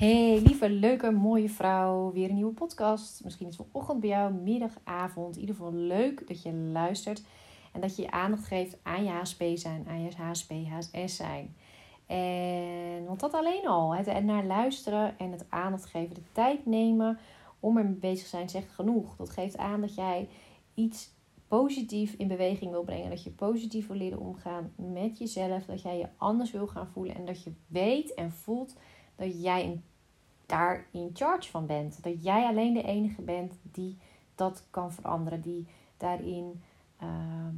Hey, lieve, leuke, mooie vrouw. Weer een nieuwe podcast. Misschien is het ochtend bij jou, middag, avond. In ieder geval leuk dat je luistert. En dat je je aandacht geeft aan je HSP zijn, aan je HSP, HSS zijn. En, want dat alleen al. Het naar luisteren en het aandacht geven, de tijd nemen om er mee bezig zijn, zegt genoeg. Dat geeft aan dat jij iets positief in beweging wil brengen. Dat je positief wil leren omgaan met jezelf. Dat jij je anders wil gaan voelen. En dat je weet en voelt dat jij daar in charge van bent. Dat jij alleen de enige bent die dat kan veranderen. Die daarin ehm,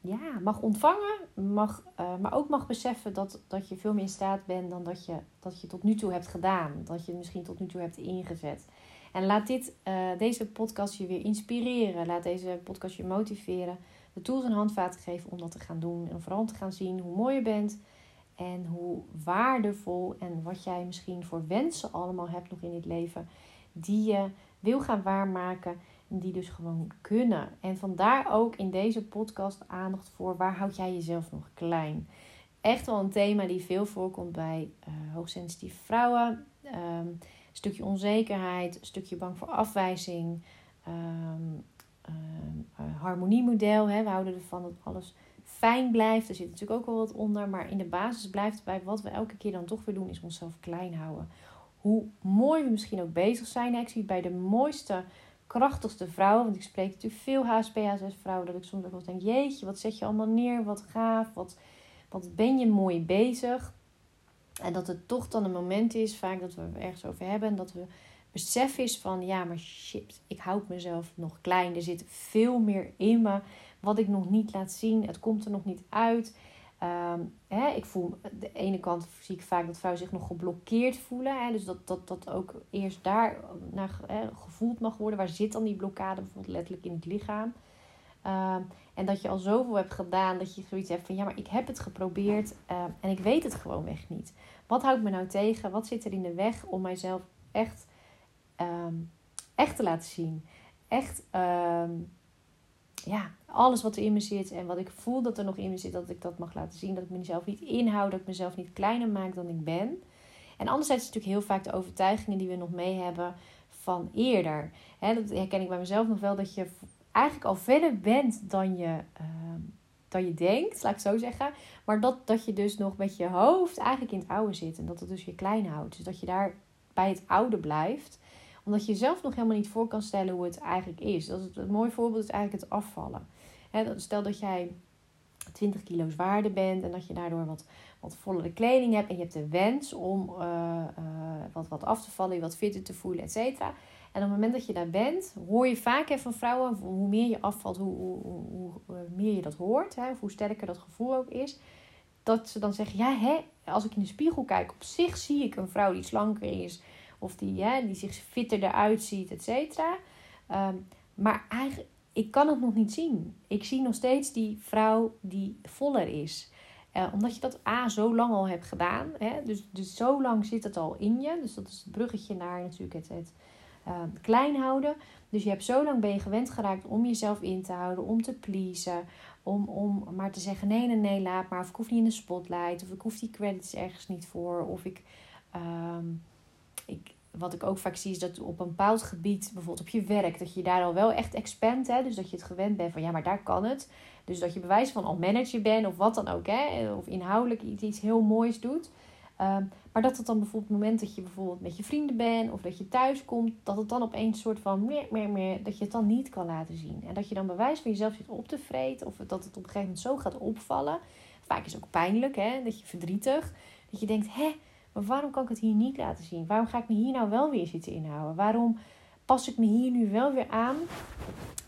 ja, mag ontvangen. Mag, uh, maar ook mag beseffen dat, dat je veel meer in staat bent dan dat je, dat je tot nu toe hebt gedaan. Dat je misschien tot nu toe hebt ingezet. En laat dit, uh, deze podcast je weer inspireren. Laat deze podcast je motiveren. De tools en handvaten geven om dat te gaan doen. En vooral te gaan zien hoe mooi je bent. En hoe waardevol en wat jij misschien voor wensen allemaal hebt nog in dit leven. Die je wil gaan waarmaken. En die dus gewoon kunnen. En vandaar ook in deze podcast aandacht voor waar houd jij jezelf nog klein. Echt wel een thema die veel voorkomt bij uh, hoogsensitieve vrouwen. Um, stukje onzekerheid, stukje bang voor afwijzing. Um, harmoniemodel. Hè. We houden ervan dat alles fijn blijft. Er zit natuurlijk ook wel wat onder. Maar in de basis blijft bij wat we elke keer dan toch weer doen, is onszelf klein houden. Hoe mooi we misschien ook bezig zijn. Ik zie bij de mooiste, krachtigste vrouwen. Want ik spreek natuurlijk veel HSP, HSS vrouwen. Dat ik soms ook wel denk, jeetje, wat zet je allemaal neer? Wat gaaf. Wat, wat ben je mooi bezig. En dat het toch dan een moment is, vaak dat we ergens over hebben. En dat we besef is van, ja, maar shit, ik houd mezelf nog klein. Er zit veel meer in me wat ik nog niet laat zien. Het komt er nog niet uit. Um, hè, ik voel, de ene kant zie ik vaak dat vrouwen zich nog geblokkeerd voelen. Hè, dus dat, dat dat ook eerst daar naar hè, gevoeld mag worden. Waar zit dan die blokkade bijvoorbeeld letterlijk in het lichaam? Um, en dat je al zoveel hebt gedaan dat je zoiets hebt van ja, maar ik heb het geprobeerd uh, en ik weet het gewoon echt niet. Wat houdt me nou tegen? Wat zit er in de weg om mijzelf echt, echt te laten zien? Echt ja, alles wat er in me zit en wat ik voel dat er nog in me zit, dat ik dat mag laten zien. Dat ik mezelf niet inhoud, dat ik mezelf niet kleiner maak dan ik ben. En anderzijds is natuurlijk heel vaak de overtuigingen die we nog mee hebben van eerder. He, dat herken ik bij mezelf nog wel, dat je eigenlijk al verder bent dan je, uh, dan je denkt, laat ik zo zeggen. Maar dat, dat je dus nog met je hoofd eigenlijk in het oude zit en dat het dus je klein houdt. Dus dat je daar bij het oude blijft omdat je zelf nog helemaal niet voor kan stellen hoe het eigenlijk is. Dat is het, mooi voorbeeld is eigenlijk het afvallen. stel dat jij 20 kilo zwaarder bent en dat je daardoor wat, wat vollere kleding hebt. En je hebt de wens om uh, uh, wat, wat af te vallen, je wat fitter te voelen, et cetera. En op het moment dat je daar bent, hoor je vaak van vrouwen, hoe meer je afvalt, hoe, hoe, hoe, hoe meer je dat hoort. Hè, of hoe sterker dat gevoel ook is. Dat ze dan zeggen, ja hè, als ik in de spiegel kijk, op zich zie ik een vrouw die slanker is of die, ja, die zich fitter eruit ziet, et cetera. Ehm, maar eigenlijk, ik kan het nog niet zien. Ik zie nog steeds die vrouw die voller is. Uh, omdat je dat A zo lang al hebt gedaan. Hè? Dus, dus zo lang zit het al in je. Dus dat is het bruggetje naar natuurlijk het, het uh, klein houden. Dus je hebt zo lang ben je gewend geraakt om jezelf in te houden, om te pleasen. Om, om maar te zeggen nee, nee, nee, laat maar. Of ik hoef niet in de spotlight. Of ik hoef die credits ergens niet voor. Of ik... Um, wat ik ook vaak zie is dat op een bepaald gebied, bijvoorbeeld op je werk, dat je daar al wel echt expand, hè, dus dat je het gewend bent van ja, maar daar kan het. Dus dat je bewijs van al manager bent of wat dan ook, hè, of inhoudelijk iets, iets heel moois doet. Um, maar dat het dan bijvoorbeeld het moment dat je bijvoorbeeld met je vrienden bent of dat je thuis komt, dat het dan opeens soort van meer, meer, meer, dat je het dan niet kan laten zien. En dat je dan bewijs van jezelf zit op te vreten of dat het op een gegeven moment zo gaat opvallen. Vaak is het ook pijnlijk, hè, dat je verdrietig, dat je denkt, hè, maar waarom kan ik het hier niet laten zien? Waarom ga ik me hier nou wel weer zitten inhouden? Waarom pas ik me hier nu wel weer aan?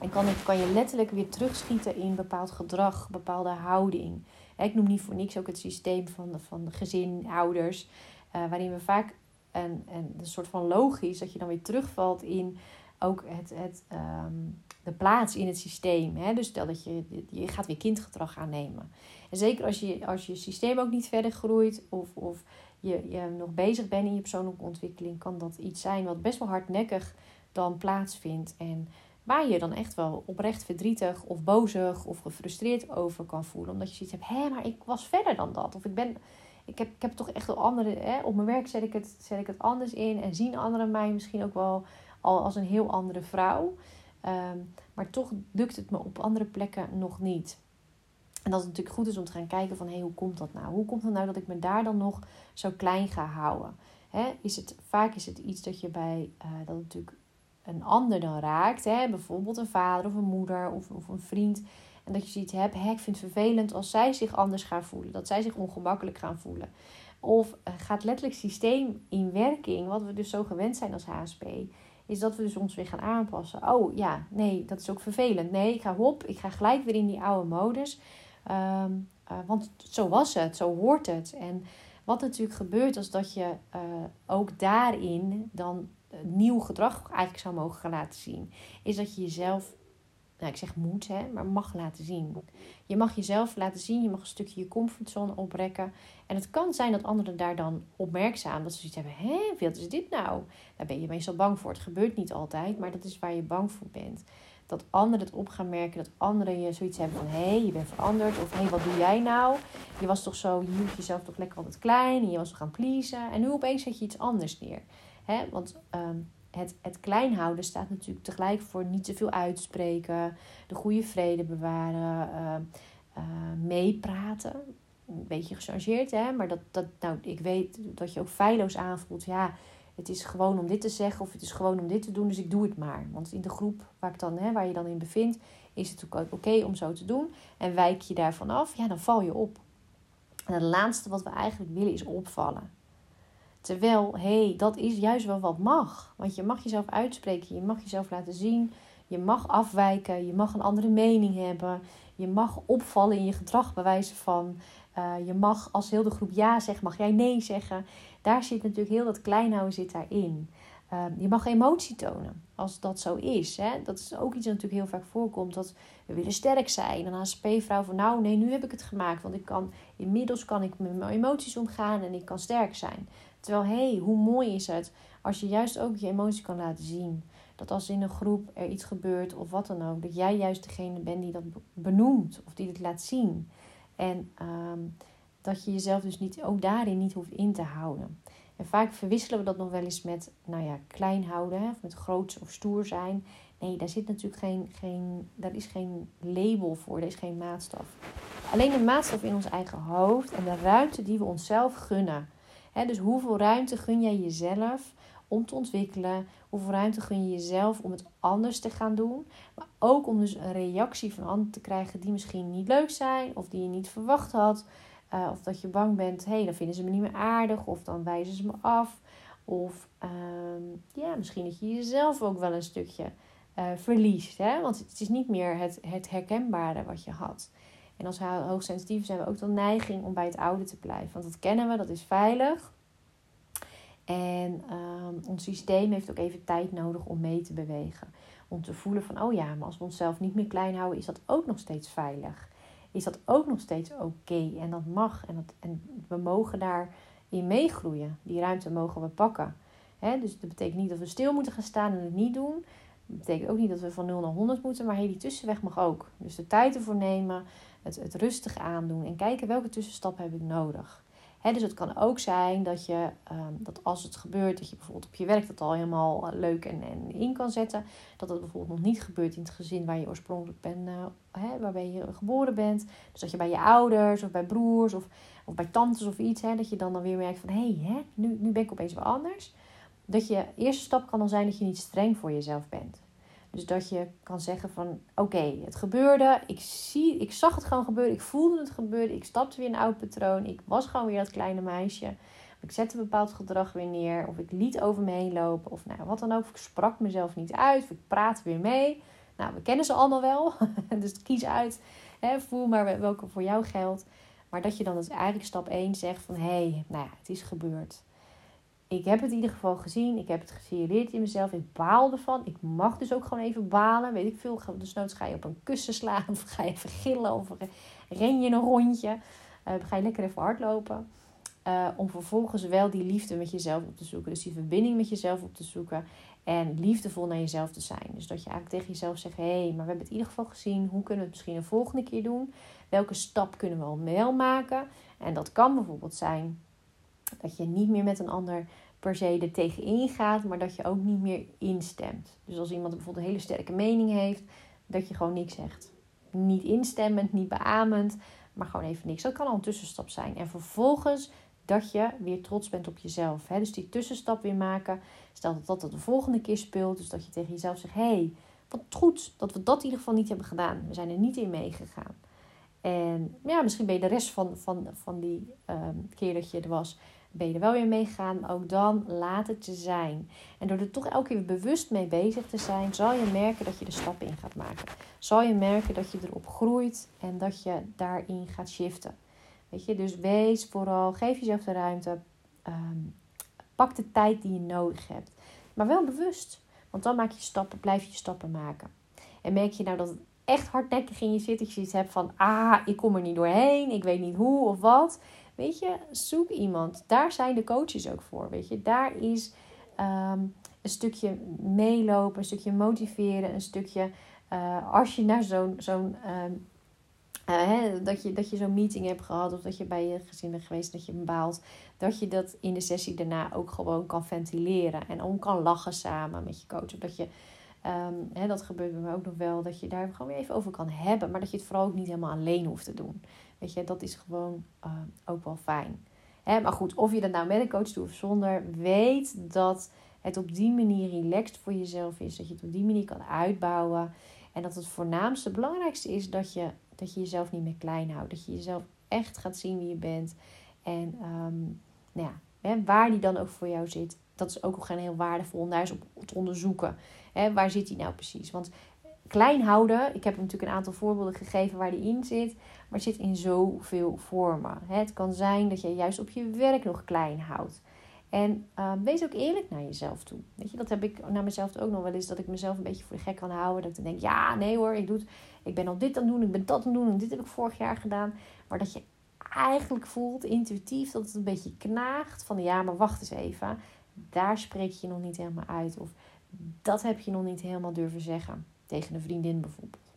En kan, ik, kan je letterlijk weer terugschieten in bepaald gedrag, bepaalde houding. Ik noem niet voor niks ook het systeem van, van gezin, ouders. Uh, waarin we vaak een, een, soort van logisch dat je dan weer terugvalt in ook het, het, um, de plaats in het systeem. Hè? Dus stel dat je, je gaat weer kindgedrag aannemen. En zeker als je, als je systeem ook niet verder groeit of, of je, je nog bezig bent in je persoonlijke ontwikkeling, kan dat iets zijn wat best wel hardnekkig dan plaatsvindt. En waar je dan echt wel oprecht verdrietig of bozig of gefrustreerd over kan voelen. Omdat je zoiets hebt, hé, maar ik was verder dan dat. Of ik ben, ik heb, ik heb toch echt wel andere. Hè, op mijn werk zet ik, het, zet ik het anders in. En zien anderen mij misschien ook wel al als een heel andere vrouw. Ehm, maar toch lukt het me op andere plekken nog niet. En dat het natuurlijk goed is om te gaan kijken van hé, hey, hoe komt dat nou? Hoe komt het nou dat ik me daar dan nog zo klein ga houden? Is het, vaak is het iets dat je bij uh, dat natuurlijk een ander dan raakt. Hè? Bijvoorbeeld een vader of een moeder of, of een vriend. En dat je zoiets hebt, hè, ik vind het vervelend als zij zich anders gaan voelen. Dat zij zich ongemakkelijk gaan voelen. Of uh, gaat letterlijk systeem in werking, wat we dus zo gewend zijn als HSP, is dat we dus ons weer gaan aanpassen. Oh ja, nee, dat is ook vervelend. Nee, ik ga hop, ik ga gelijk weer in die oude modus. Um, uh, want zo was het, zo hoort het. En wat natuurlijk gebeurt is dat je uh, ook daarin dan nieuw gedrag eigenlijk zou mogen gaan laten zien. Is dat je jezelf, nou ik zeg moet, hè, maar mag laten zien. Je mag jezelf laten zien, je mag een stukje je comfortzone oprekken. En het kan zijn dat anderen daar dan opmerkzaam, dat ze zoiets hebben, hé, wat is dit nou? Daar ben je meestal bang voor. Het gebeurt niet altijd, maar dat is waar je bang voor bent. Dat anderen het op gaan merken, dat anderen je zoiets hebben van, hé, hey, je bent veranderd. Of hé, hey, wat doe jij nou? Je was toch zo, je hield jezelf toch lekker altijd klein en je was toch gaan pleasen. En nu opeens zet je iets anders neer. Hè? Want um, het, het klein houden staat natuurlijk tegelijk voor niet te veel uitspreken, de goede vrede bewaren, uh, uh, meepraten. Een beetje gechargeerd, hè? maar dat, dat, nou, ik weet dat je ook feilloos aanvoelt. Ja, het is gewoon om dit te zeggen of het is gewoon om dit te doen, dus ik doe het maar. Want in de groep waar, ik dan, hè, waar je dan in bevindt, is het ook oké om zo te doen. En wijk je daarvan af, ja, dan val je op. En het laatste wat we eigenlijk willen is opvallen. Terwijl, hé, hey, dat is juist wel wat mag. Want je mag jezelf uitspreken, je mag jezelf laten zien, je mag afwijken, je mag een andere mening hebben, je mag opvallen in je gedrag bewijzen van. Uh, je mag als heel de groep ja zeggen, mag jij nee zeggen. Daar zit natuurlijk heel dat kleinhouden zit daarin. Uh, je mag emotie tonen, als dat zo is. Hè? Dat is ook iets dat natuurlijk heel vaak voorkomt. Dat we willen sterk zijn. En als HSP-vrouw van nou, nee, nu heb ik het gemaakt. Want ik kan, inmiddels kan ik met mijn emoties omgaan en ik kan sterk zijn. Terwijl, hé, hey, hoe mooi is het als je juist ook je emotie kan laten zien. Dat als in een groep er iets gebeurt of wat dan ook, dat jij juist degene bent die dat benoemt of die het laat zien. En um, dat je jezelf dus niet, ook daarin niet hoeft in te houden. En vaak verwisselen we dat nog wel eens met, nou ja, klein houden, of met groots of stoer zijn. Nee, daar zit natuurlijk geen, geen, daar is geen label voor, er is geen maatstaf. Alleen de maatstaf in ons eigen hoofd en de ruimte die we onszelf gunnen dus hoeveel ruimte gun jij jezelf om te ontwikkelen? Hoeveel ruimte gun je jezelf om het anders te gaan doen? Maar ook om dus een reactie van anderen te krijgen die misschien niet leuk zijn of die je niet verwacht had. Uh, of dat je bang bent, hé, hey, dan vinden ze me niet meer aardig of dan wijzen ze me af. Of uh, ja, misschien dat je jezelf ook wel een stukje uh, verliest. Hè? Want het is niet meer het, het herkenbare wat je had. En als hoogsensitief zijn we ook de neiging om bij het oude te blijven. Want dat kennen we, dat is veilig. En um, ons systeem heeft ook even tijd nodig om mee te bewegen. Om te voelen van, oh ja, maar als we onszelf niet meer klein houden, is dat ook nog steeds veilig. Is dat ook nog steeds oké. En dat mag. En, dat, en we mogen daarin meegroeien. Die ruimte mogen we pakken. dus dat betekent niet dat we stil moeten gaan staan en het niet doen. Dat betekent ook niet dat we van 0 naar 100 moeten. Maar hey, die tussenweg mag ook. Dus de tijd ervoor nemen het, het rustig aandoen en kijken welke tussenstap heb ik nodig. He, dus het kan ook zijn dat je, um, dat als het gebeurt, dat je bijvoorbeeld op je werk dat al helemaal eh, leuk en, en in kan zetten. Dat het bijvoorbeeld nog niet gebeurt in het gezin waar je oorspronkelijk bent, uh, hè, waarbij je geboren bent. Dus dat je bij je ouders of bij broers of, of bij tantes of iets, hè, dat je dan, dan weer merkt van hé, hey, nu, nu ben ik opeens wel anders. Dat je eerste stap kan dan zijn dat je niet streng voor jezelf bent. Dus dat je kan zeggen van oké, het gebeurde. Ik, zie, ik zag het gewoon gebeuren. Ik voelde het gebeuren. Ik stapte weer in een oud patroon. Ik was gewoon weer dat kleine meisje. Ik zette een bepaald gedrag weer neer. Of ik liet over me heen lopen. Of nou, wat dan ook. Of ik sprak mezelf niet uit. Of ik praatte weer mee. Nou, we kennen ze allemaal wel. dus kies uit. Hè, voel maar welke voor jou geldt. Maar dat je dan dus eigenlijk stap 1 zegt van... Hé, hey, nou ja, het is gebeurd ik heb het in ieder geval gezien. Ik heb het gesignaleerd in mezelf. Ik baal ervan. Ik mag dus ook gewoon even balen. Weet ik veel. Dus noods ga je op een kussen slaan. Of ga je even gillen. Of ren je een rondje. Uh, ga je lekker even hardlopen. Uh, om vervolgens wel die liefde met jezelf op te zoeken. Dus die verbinding met jezelf op te zoeken. En liefdevol naar jezelf te zijn. Dus dat je eigenlijk tegen jezelf zegt: hé, hey, maar we hebben het in ieder geval gezien. Hoe kunnen we het misschien een volgende keer doen? We welke stap kunnen we al wel maken. En dat kan bijvoorbeeld zijn dat je niet meer met een ander per se er tegenin gaat, maar dat je ook niet meer instemt. Dus als iemand bijvoorbeeld een hele sterke mening heeft, dat je gewoon niks zegt. Niet instemmend, niet beamend, maar gewoon even niks. Dat kan al een tussenstap zijn. En vervolgens dat je weer trots bent op jezelf. Dus die tussenstap weer maken. Stel dat dat de volgende keer speelt. Dus dat je tegen jezelf zegt: hé, hey, wat goed dat we dat in ieder geval niet hebben gedaan. We zijn er niet in meegegaan. En ja, misschien ben je de rest van, van, van die ehm, keer dat je er was, ben je er wel weer meegegaan. Maar ook dan laat het je zijn. En door er toch elke keer bewust mee bezig te zijn, zal je merken dat je de stap in gaat maken. Zal je merken dat je erop groeit en dat je daarin gaat shiften. Weet je, dus wees vooral, geef jezelf de ruimte. Ehm, pak de tijd die je nodig hebt. Maar wel bewust. Want dan maak je stappen, blijf je stappen maken. En merk je nou dat het echt hardnekkig in je zit. Dat je iets hebt van, ah, ik kom er niet doorheen. Ik weet niet hoe of wat. Weet je, zoek iemand. Daar zijn de coaches ook voor. Weet je, daar is ehm, een stukje meelopen, een stukje motiveren, een stukje. Uh, als je naar zo'n zo'n ehm, uh, hè, dat je, dat je zo'n meeting hebt gehad of dat je bij je gezin bent geweest, dat je baalt. Dat je dat in de sessie daarna ook gewoon kan ventileren en om kan lachen samen met je coach. Dat je, um, hè, dat gebeurt bij mij ook nog wel, dat je daar gewoon weer even over kan hebben. Maar dat je het vooral ook niet helemaal alleen hoeft te doen. Weet je, dat is gewoon uh, ook wel fijn. Hè, maar goed, of je dat nou met een coach doet of zonder, weet dat het op die manier relaxed voor jezelf is. Dat je het op die manier kan uitbouwen. En dat het voornaamste, belangrijkste is dat je dat je jezelf niet meer klein houdt. Dat je jezelf echt gaat zien wie je bent. En um, nou ja, hè, waar die dan ook voor jou zit. Dat is ook een heel waardevol om daar eens op te onderzoeken. Hè, waar zit die nou precies? Want klein houden, ik heb natuurlijk een aantal voorbeelden gegeven waar die in zit. Maar het zit in zoveel vormen. Het kan zijn dat je juist op je werk nog klein houdt. En ehm, wees ook eerlijk naar jezelf toe. Weet je, dat heb ik naar mezelf ook nog wel eens. Dat ik mezelf een beetje voor de gek kan houden. Dat ik denk, ja, nee hoor, ik, doe ik ben al dit aan het doen, ik ben dat aan het doen. En dit heb ik vorig jaar gedaan. Maar dat je eigenlijk voelt, intuïtief, dat het een beetje knaagt. Van ja, maar wacht eens even. Daar spreek je nog niet helemaal uit. Of dat heb je nog niet helemaal durven zeggen. Tegen een vriendin bijvoorbeeld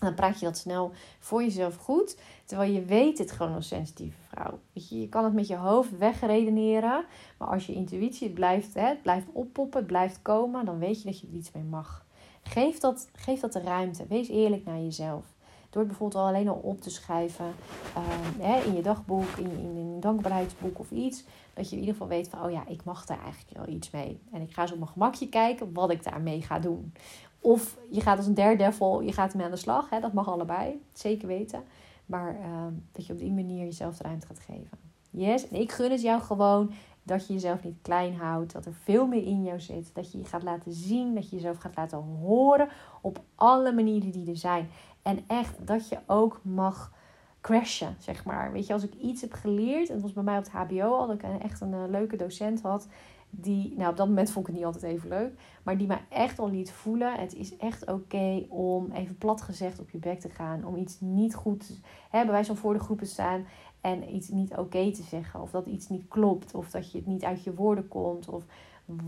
dan praat je dat snel voor jezelf goed. Terwijl je weet het gewoon als sensitieve vrouw. Weet je, je kan het met je hoofd wegredeneren. Maar als je intuïtie het blijft, hè, blijft oppoppen, het blijft komen, dan weet je dat je er iets mee mag. Geef dat, geef dat de ruimte. Wees eerlijk naar jezelf. Door het bijvoorbeeld al alleen al op te schrijven ehm, hè, in je dagboek, in, in, in een dankbaarheidsboek of iets. Dat je in ieder geval weet van, oh ja, ik mag daar eigenlijk wel iets mee. En ik ga zo op mijn gemakje kijken wat ik daarmee ga doen. Of je gaat als een daredevil, je gaat ermee aan de slag. Hè? Dat mag allebei, zeker weten. Maar ehm, dat je op die manier jezelf de ruimte gaat geven. Yes, en ik gun het jou gewoon dat je jezelf niet klein houdt. Dat er veel meer in jou zit. Dat je je gaat laten zien. Dat je jezelf gaat laten horen. Op alle manieren die er zijn. En echt dat je ook mag crashen, zeg maar. Weet je, als ik iets heb geleerd. En dat was bij mij op het HBO al. Dat ik echt een uh, leuke docent had die, nou op dat moment vond ik het niet altijd even leuk, maar die mij echt al liet voelen: het is echt oké om even plat gezegd op je bek te gaan, om iets niet goed, hè, bij wijze van voor de groepen staan en iets niet oké te zeggen, of dat iets niet klopt, of dat je het niet uit je woorden komt, of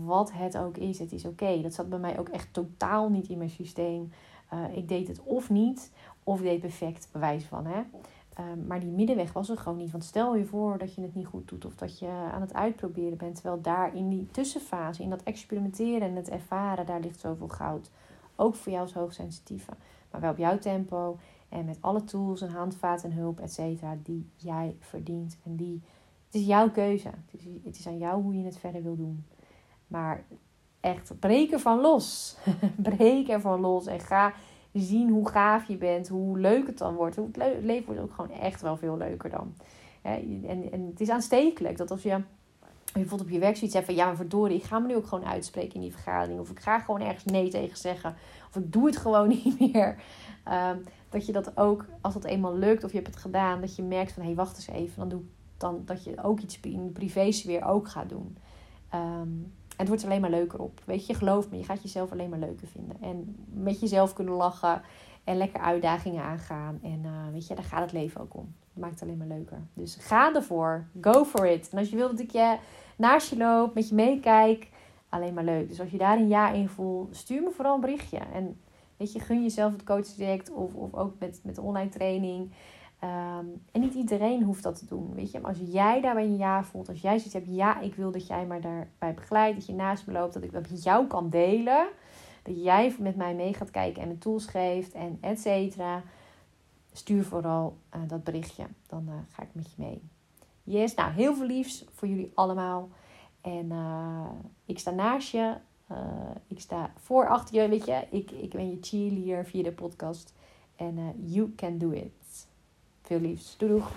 wat het ook is, het is oké. Dat zat bij mij ook echt totaal niet in mijn systeem. Uh, ik deed het of niet, of ik deed perfect, bewijs van. Hè? Ehm, maar die middenweg was er gewoon niet. Want stel je voor dat je het niet goed doet of dat je aan het uitproberen bent. Terwijl daar in die tussenfase, in dat experimenteren en het ervaren, daar ligt zoveel goud. Ook voor jou als hoogsensitieve. Maar wel op jouw tempo en met alle tools en handvaten en hulp, et cetera, die jij verdient. En die, het is jouw keuze. Het is, het is aan jou hoe je het verder wil doen. Maar echt, breek ervan los. breek ervan los en ga zien hoe gaaf je bent, hoe leuk het dan wordt. Het leven wordt ook gewoon echt wel veel leuker dan. En, het is aanstekelijk dat als je bijvoorbeeld op je werk zoiets hebt van ja, maar verdorie, ik ga me nu ook gewoon uitspreken in die vergadering. Of ik ga gewoon ergens nee tegen zeggen. Of ik doe het gewoon niet meer. Ehm, dat je dat ook, als dat eenmaal lukt of je hebt het gedaan, dat je merkt van hé, hey, wacht eens even. Dan, doe, dan dat je ook iets in de privésfeer ook gaat doen. Um, het wordt alleen maar leuker op. Weet je, geloof me, je gaat jezelf alleen maar leuker vinden. En met jezelf kunnen lachen en lekker uitdagingen aangaan. En uh, weet je, daar gaat het leven ook om. Het maakt het alleen maar leuker. Dus ga ervoor. Go for it. En als je wilt dat ik je naast je loop, met je meekijk, alleen maar leuk. Dus als je daar een ja in voelt, stuur me vooral een berichtje. En Weet je, gun jezelf het coachtraject of, of ook met, met online training. Ehm, en niet iedereen hoeft dat te doen. Weet je, maar als jij daarbij een ja voelt, als jij zoiets hebt, ja, ik wil dat jij maar daarbij begeleidt, dat je naast me loopt, dat ik dat met jou kan delen. Dat jij met mij mee gaat kijken en me tools geeft en et cetera. Stuur vooral uh, dat berichtje. Dan uh, ga ik met je mee. Yes, nou heel veel liefs voor jullie allemaal. En uh, ik sta naast je. ik sta voor achter je, weet je. Ik, ik ben je cheerleader via de podcast. En you can do it. Veel liefs. Doei doeg.